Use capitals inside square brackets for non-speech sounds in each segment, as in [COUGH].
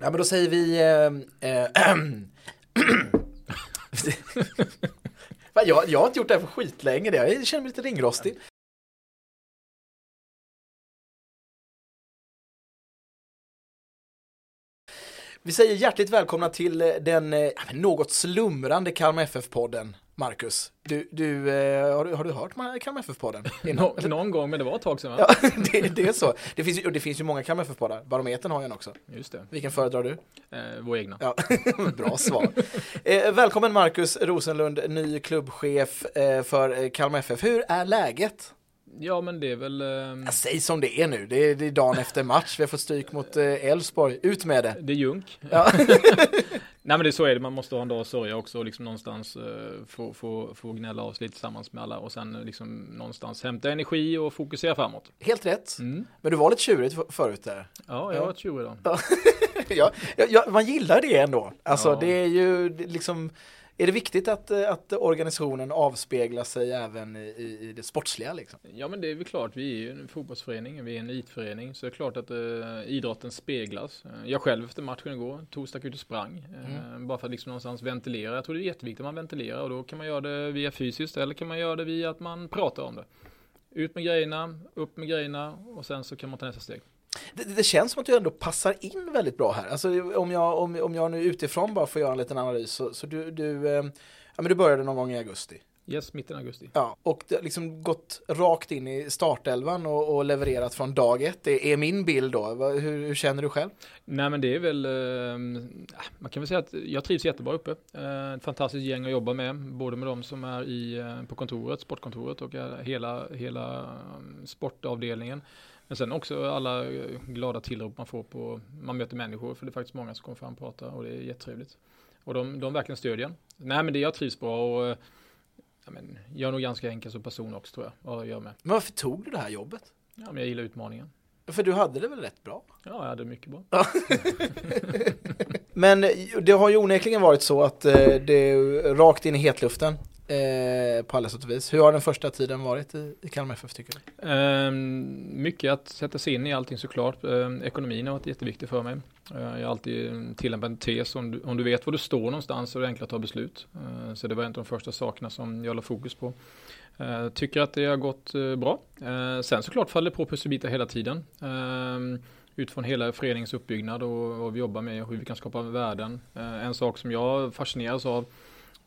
Ja, men då säger vi... Eh, eh, [CLEARS THROAT] jag, jag har inte gjort det här för skitlänge. Jag känner mig lite ringrostig. Vi säger hjärtligt välkomna till den eh, något slumrande Kalmar FF-podden. Marcus, du, du, eh, har, har du hört Kalmar FF-podden? [LAUGHS] Nå, någon gång, men det var ett tag sedan? Ja, [LAUGHS] det, det är så. Det finns, ju, det finns ju många Kalmar FF-poddar. Barometern har ju en också. Just det. Vilken föredrar du? Eh, vår egna. Ja, [LAUGHS] bra svar. Eh, välkommen Marcus Rosenlund, ny klubbchef eh, för eh, Kalmar FF. Hur är läget? Ja, men det är väl... Um... Ja, säg som det är nu. Det är, det är dagen efter match. Vi har fått stryk mot Elfsborg. Eh, Ut med det. Det är junk. Ja. Nej, men det är så är det. Man måste ha en dag att sörja också och liksom någonstans uh, få, få, få gnälla av sig lite tillsammans med alla och sen uh, liksom någonstans hämta energi och fokusera framåt. Helt rätt. Mm. Men du var lite tjurig förut där. Ja, jag varit tjurig då. [LAUGHS] ja, ja, man gillar det ändå. Alltså, ja. det är ju liksom är det viktigt att, eh, att organisationen avspeglar sig även i, i det sportsliga? Liksom? Ja men det är väl klart, vi är ju en fotbollsförening, vi är en elitförening så det är klart att uh, idrotten speglas. Uh, jag själv efter matchen igår tog stack ut och sprang. Uh, mm. Bara för att liksom någonstans ventilera. Jag tror det är jätteviktigt att man ventilerar och då kan man göra det via fysiskt eller kan man göra det via att man pratar om det. Ut med grejerna, upp med grejerna och sen så kan man ta nästa steg. Det, det, känns som att du ändå passar in väldigt bra här. Alltså om jag, om, om jag nu utifrån bara får göra en liten analys så, så du, du, eh, ja, men du började någon gång i augusti. Yes, mitten av augusti. Ja, och liksom gått rakt in i startelvan och, och levererat från dag ett. Det är min bild då. Hur, hur, känner du själv? Nej, men det är väl, eh, man kan väl säga att jag trivs jättebra uppe. Eh, ett fantastiskt gäng att jobba med, både med de som är i, eh, på kontoret, sportkontoret och eh, hela, hela sportavdelningen. Men sen också alla glada tillrop man får på, man möter människor, för det är faktiskt många som kommer fram och pratar och det är jättetrevligt. Och de, de verkligen stödjer en. Nej men det jag trivs bra och ja, men, jag är nog ganska enkel som person också tror jag. Och jag med. Men varför tog du det här jobbet? Ja men jag gillar utmaningen. För du hade det väl rätt bra? Ja, jag hade det mycket bra. [LAUGHS] men det har ju onekligen varit så att eh, det är rakt in i hetluften eh, på alla sätt och vis. Hur har den första tiden varit i, i Kalmar FF tycker du? Eh, mycket att sätta sig in i allting såklart. Eh, ekonomin har varit jätteviktig för mig. Eh, jag har alltid tillämpat en tes, om du, om du vet var du står någonstans så är det enklare att ta beslut. Eh, så det var en av de första sakerna som jag la fokus på. Eh, tycker att det har gått eh, bra. sen såklart faller det på pusselbitar hela tiden ehm, utifrån hela föreningens uppbyggnad och vad vi jobbar med och hur vi kan skapa värden. En sak som jag fascineras av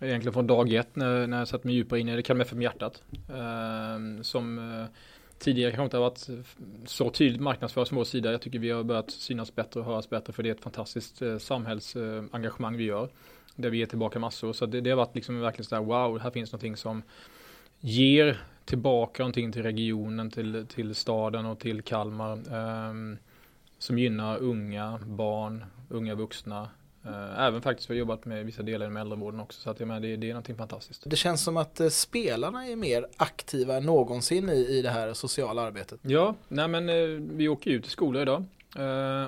egentligen från dag ett när, när jag satt mig djupare in i det, Kalmar FF med hjärtat. Eh, som eh, tidigare kanske inte har varit så tydligt marknadsförd från vår sida. Jag tycker vi har börjat synas bättre och höras bättre för det är ett fantastiskt eh, samhällsengagemang vi gör. Där vi ger tillbaka massor. Så det, det har varit liksom verkligen sådär wow, här finns någonting som ger tillbaka någonting till regionen, till, till staden och till Kalmar. Ehm, som gynnar unga, barn, unga vuxna, även faktiskt för jobbat med vissa delar inom äldrevården också. Så att jag menar, det, det är någonting fantastiskt. Det känns som att eh, spelarna är mer aktiva än någonsin i, i det här sociala arbetet. Ja, nej men eh, vi åker ut till skolor idag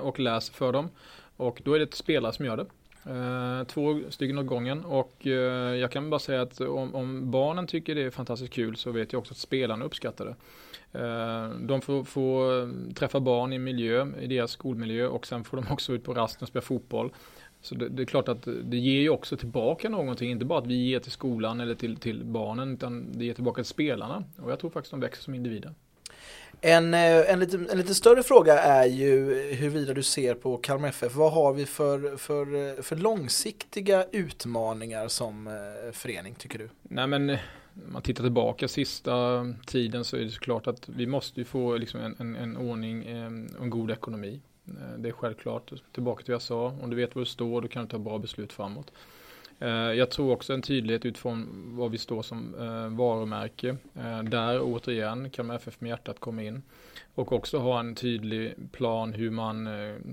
och läser för dem. Och då är det ett spelare som gör det. två stycken åt gången och jag kan bara säga att om, om, barnen tycker det är fantastiskt kul så vet jag också att spelarna uppskattar det. de får, får träffa barn i miljö, i deras skolmiljö och sen får de också ut på rasten och spela fotboll. Så det, det, är klart att det ger ju också tillbaka någonting, inte bara att vi ger till skolan eller till, till barnen, utan det ger tillbaka till spelarna. Och jag tror faktiskt de växer som individer. En, eh, en, lite, en lite större fråga är ju huruvida du ser på Kalmar FF. Vad har vi för, för, för långsiktiga utmaningar som eh, förening tycker du? Nej men om man tittar tillbaka sista tiden så är det såklart att vi måste ju få liksom en, en, en ordning en, en god ekonomi. Eh, det är självklart. Tillbaka till vad jag sa, om du vet var du står då kan du ta bra beslut framåt. Eh, jag tror också en tydlighet utifrån vad vi står som eh, varumärke. Där återigen kan FF med hjärtat komma in. Och också ha en tydlig plan hur man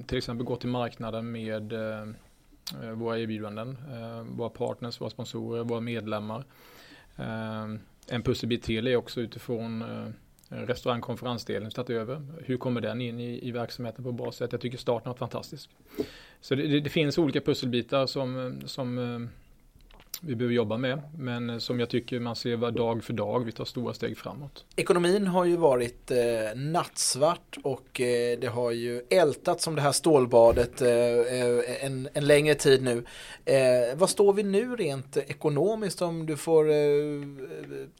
till exempel går till marknaden med våra erbjudanden, våra partners, våra sponsorer, våra medlemmar. En pusselbit till är också utifrån Eh, restaurangkonferensdelen tagit över. Hur kommer den in i, i verksamheten på ett bra sätt? Jag tycker starten har varit fantastisk. Så det, det, det finns olika pusselbitar som, som eh, vi behöver jobba med. Men som jag tycker man ser dag för dag, vi tar stora steg framåt. Ekonomin har ju varit eh, nattsvart och eh, det har ju ältat som det här stålbadet eh, en, en längre tid nu. Eh, vad står vi nu rent ekonomiskt om du får eh,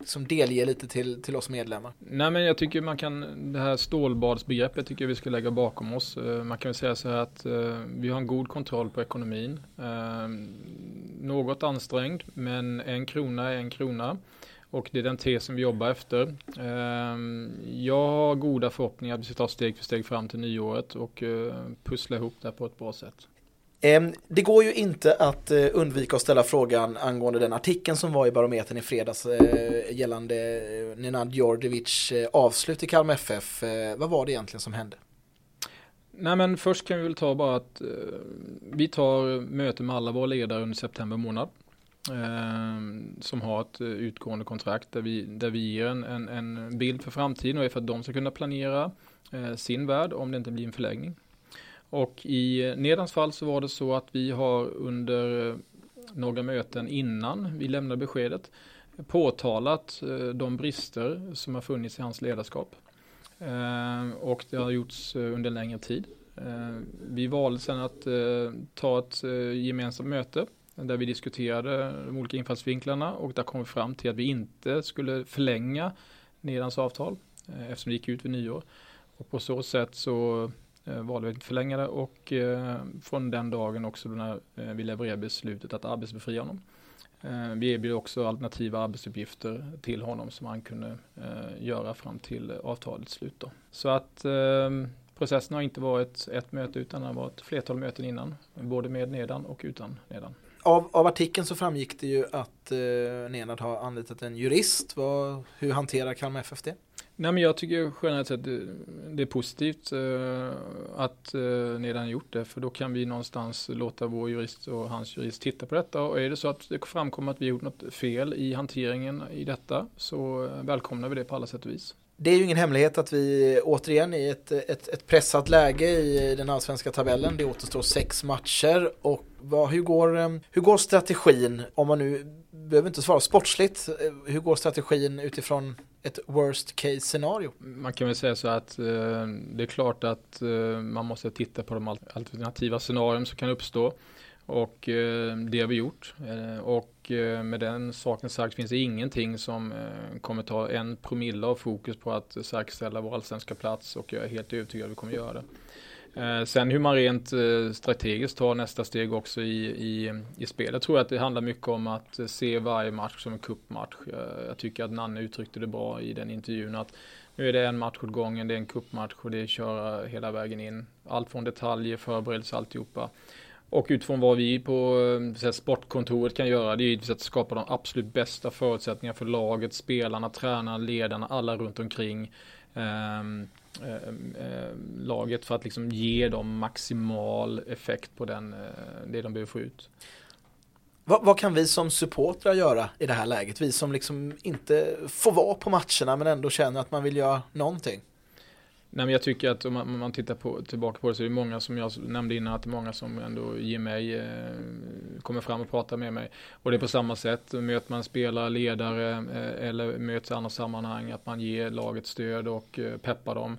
som delge lite till, till oss medlemmar? Nej men jag tycker man kan, det här stålbadsbegreppet tycker jag vi ska lägga bakom oss. Eh, man kan väl säga så här att eh, vi har en god kontroll på ekonomin. Eh, något ansträngd men en krona är en krona. Och det är den tesen vi jobbar efter. Ehm, jag har goda förhoppningar att vi ska ta steg för steg fram till nyåret och pussla ihop det på ett bra sätt. Ehm, det går ju inte att eh, undvika att ställa frågan angående den artikeln som var i Barometern i fredags eh, gällande eh, Nenad Djordjevic avslut i Kalmar FF. Vad var det egentligen som hände? Nej men först kan vi väl ta bara att vi tar möte med alla våra ledare under september månad. Ehm, som har ett eh, utgående kontrakt där vi, där vi ger en, en, en bild för framtiden och är för att de ska kunna planera eh, sin värld om det inte blir en förlängning. Och i eh, Nedans fall så var det så att vi har under några möten innan vi lämnade beskedet påtalat de brister som har funnits i hans ledarskap. Ehm, och det har gjorts under en längre tid. Ehm, vi valde sedan att ta ett gemensamt möte där vi diskuterade de olika infallsvinklarna och där kom vi fram till att vi inte skulle förlänga Nedans avtal eh, eftersom det gick ut vid nyår. Och på så sätt så eh, valde vi att förlänga det och eh, från den dagen också när vi levererade beslutet att arbetsbefria honom. Vi erbjöd också alternativa arbetsuppgifter till honom som han kunde göra fram till avtalets slut. Då. Så att processen har inte varit ett möte utan det har varit flertal möten innan, både med nedan och utan nedan. Av, av artikeln så framgick det ju att eh, Nenad har anlitat en jurist. Vad, hur hanterar Kalmar FF det? Nej, men jag tycker generellt sett det, det är positivt eh, att eh, Nedan gjort det för då kan vi någonstans låta vår jurist och hans jurist titta på detta och är det så att det framkommer att vi gjort något fel i hanteringen i detta så eh, välkomnar vi det på alla sätt och vis. Det är ju ingen hemlighet att vi återigen i ett, ett, ett pressat läge i den allsvenska tabellen. Det återstår sex matcher och vad, hur, går, ehm, hur går strategin om man nu behöver inte svara sportsligt. Eh, hur går strategin utifrån ett worst case scenario? Man kan väl säga så att eh, det är klart att eh, man måste titta på de alternativa scenarion som kan uppstå. Och eh, det har vi gjort. Eh, och Eh, med den saken sagt finns det ingenting som eh, kommer ta en promille av fokus på att säkerställa vår allsvenska plats och jag är helt övertygad att vi kommer göra det. Eh, sen hur man rent strategiskt tar nästa steg också i, i, i spelet tror jag att det handlar mycket om att se varje match som en kuppmatch. Jag tycker att Nanne uttryckte det bra i den intervjun att nu är det en match åt gången, det är en kuppmatch och det är köra hela vägen in. Allt från detaljer, förberedelse, alltihopa. Och utifrån vad vi på eh, här, sportkontoret kan göra, det är givetvis att skapa de absolut bästa förutsättningarna för laget, spelarna, tränarna, ledarna, alla runt omkring. Eh, eh, laget för att liksom ge dem maximal effekt på den, eh, det de behöver få ut. Vad, vad, kan vi som supportrar göra i det här läget? Vi som liksom inte får vara på matcherna men ändå känner att man vill göra någonting. Nej, men jag tycker att om man, om man tittar på, tillbaka på det så är det många som jag nämnde innan att det är många som ändå ger mig, eh, kommer fram och pratar med mig. Och det är på samma sätt, möter man spelare, ledare eh, eller möts i andra sammanhang, att man ger laget stöd och eh, peppar dem.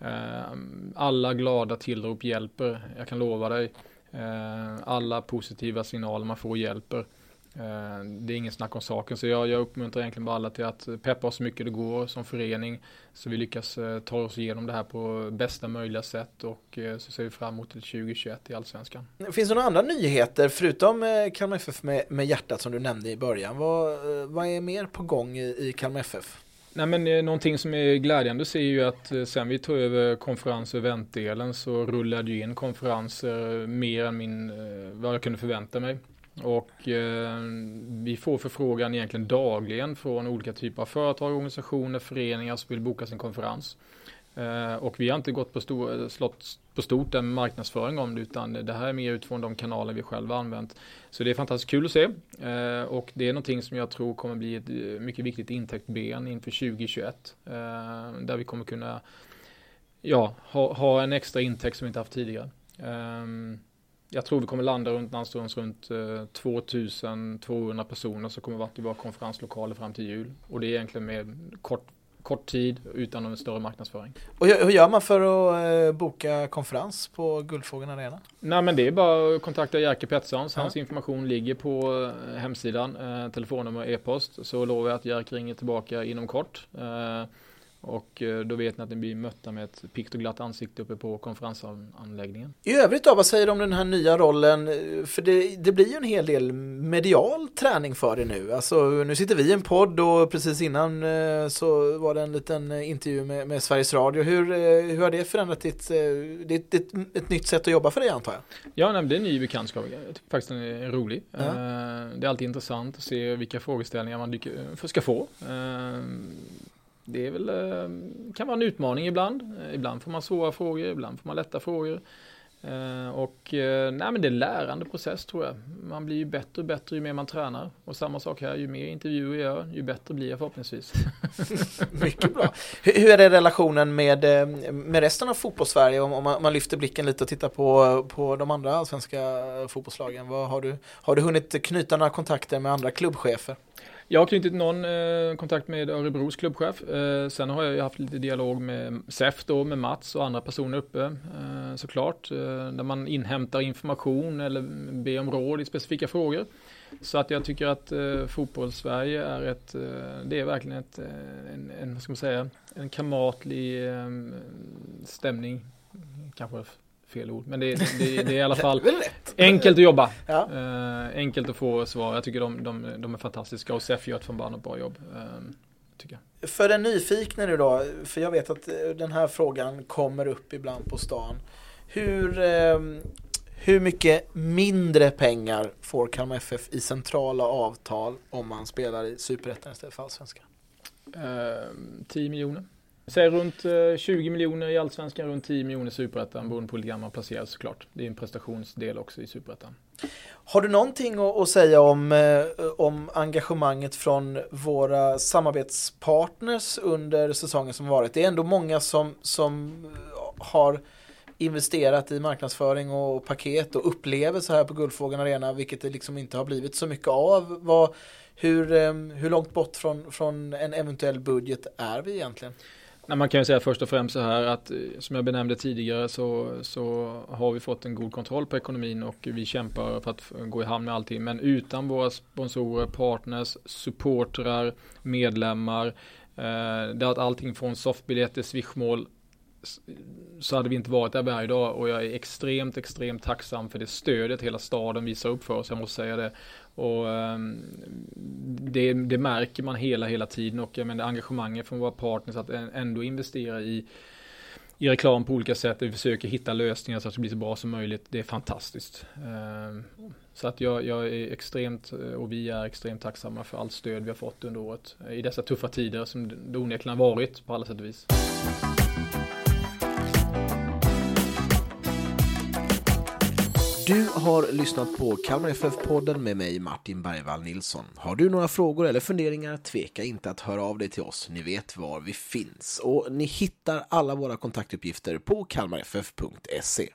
Eh, alla glada tillrop hjälper, jag kan lova dig. Eh, alla positiva signaler man får hjälper. Eh, det är ingen snack om saken, så jag, jag uppmuntrar egentligen bara alla till att peppa oss så mycket det går som förening. Så vi lyckas eh, ta oss igenom det här på bästa möjliga sätt och eh, så ser vi fram emot till 2021 i Allsvenskan. Finns det några andra nyheter förutom Kalmar FF med, med hjärtat som du nämnde i början? Vad, vad är mer på gång i, i Kalmar FF? Nej men någonting som är glädjande att se är ju att sen vi tog över konferens och eventdelen så rullade ju in konferenser mer än min, vad jag kunde förvänta mig. Och eh, vi får förfrågan egentligen dagligen från olika typer av företag, organisationer, föreningar som vill boka sin konferens. Eh, och vi har inte gått på, stor, slått på stort en marknadsföring om det utan det här är mer utifrån de kanaler vi själva använt. Så det är fantastiskt kul att se eh, och det är någonting som jag tror kommer bli ett eh, mycket viktigt intäktben inför 2021. Eh, där vi kommer kunna ja, ha, ha en extra intäkt som vi inte haft tidigare. Um, jag tror vi kommer landa runt någonstans runt 2200 personer som kommer vara i våra konferenslokaler fram till jul. Och det är egentligen med kort kort tid utan någon större marknadsföring. Och hur gör man för att eh, boka konferens på Guldfågeln Arena? Nej men det är bara att kontakta Jerker Petterssons. Hans ja. information ligger på eh, hemsidan, eh, telefonnummer och e-post. Så lovar jag att Jerker ringer tillbaka inom kort. Och eh, då vet ni att ni blir mötta med ett pikt och glatt ansikte uppe på konferensanläggningen. I övrigt då, vad säger du om den här nya rollen? För det, det blir ju en hel del medial träning för dig nu. Alltså nu sitter vi i en podd och precis innan eh, så var det en liten intervju med, med Sveriges Radio. Hur, eh, hur har det förändrat ditt, det, det, ett nytt sätt att jobba för dig antar jag? Ja, nej, det är en ny bekantskap. Faktiskt den är rolig. Ja. Det är alltid intressant att se vilka frågeställningar man ska få det är väl, eh, kan vara en utmaning ibland. Eh, ibland får man svåra frågor, ibland får man lätta frågor. Eh, och nej men det är en lärande process tror jag. Man blir ju bättre och bättre ju mer man tränar. Och samma sak här, ju mer intervjuer jag gör, ju bättre blir jag förhoppningsvis. [LAUGHS] Mycket bra. Hur, är det relationen med, med resten av fotbollssverige om, om man, man, lyfter blicken lite och tittar på, på de andra svenska fotbollslagen? Vad, har, du, har du hunnit knyta några kontakter med andra klubbchefer? Jag har knutit någon eh, kontakt med Örebros klubbchef. Eh, sen har jag haft lite dialog med SEF då, med Mats och andra personer uppe eh, såklart. Eh, där man inhämtar information eller ber om råd i specifika frågor. Så att jag tycker att eh, fotbollssverige är ett, eh, det är verkligen ett, eh, en, en, vad ska man säga, en kamratlig eh, stämning. Kanske fel ord, men det, det, det är i alla [LAUGHS] fall enkelt att jobba. Ja. Uh, enkelt att få svar. Jag tycker de, de, de är fantastiska och SEF gör ett förbannat bra jobb. Uh, tycker jag. För den nyfikna nu då, för jag vet att eh, den här frågan kommer upp ibland på stan. Hur, uh, hur mycket mindre pengar får Kalmar FF i centrala avtal om man spelar i Superettan istället för Allsvenskan? 10 miljoner. Säg runt eh, 20 miljoner i Allsvenskan, runt 10 miljoner i Superettan beroende på hur grann man placerar såklart. Det är en prestationsdel också i Superettan. Har du någonting att säga om, eh, om engagemanget från våra samarbetspartners under säsongen som varit? Det är ändå många som, som eh, har investerat i marknadsföring och paket och upplevelser här på Guldfågeln Arena, vilket det liksom inte har blivit så mycket av. Vad, hur, hur långt bort från, från en eventuell budget är vi egentligen? Nej, man kan ju säga först och främst så här att eh, som jag benämnde tidigare så, så har vi fått en god kontroll på ekonomin och vi kämpar för att gå i hamn med allting. Men utan våra sponsorer, partners, supportrar, medlemmar, eh, det att allting från softbiljetter, swishmål så hade vi inte varit där vi är idag och jag är extremt, extremt tacksam för det stödet hela staden visar upp för oss, jag måste säga det. Och ehm, det, det, märker man hela, hela tiden och jag menar engagemanget från våra partners att ändå investera i i reklam på olika sätt. Vi försöker hitta lösningar så att det blir så bra som möjligt. Det är fantastiskt. Ehm, så att jag, jag, är extremt eh, och vi är extremt tacksamma för allt stöd vi har fått under året i dessa tuffa tider som det onekligen har varit på alla sätt och vis. Du har lyssnat på Kalmar FF-podden med mig Martin Bergvall Nilsson. Har du några frågor eller funderingar, tveka inte att höra av dig till oss. Ni vet var vi finns och ni hittar alla våra kontaktuppgifter på kalmarff.se.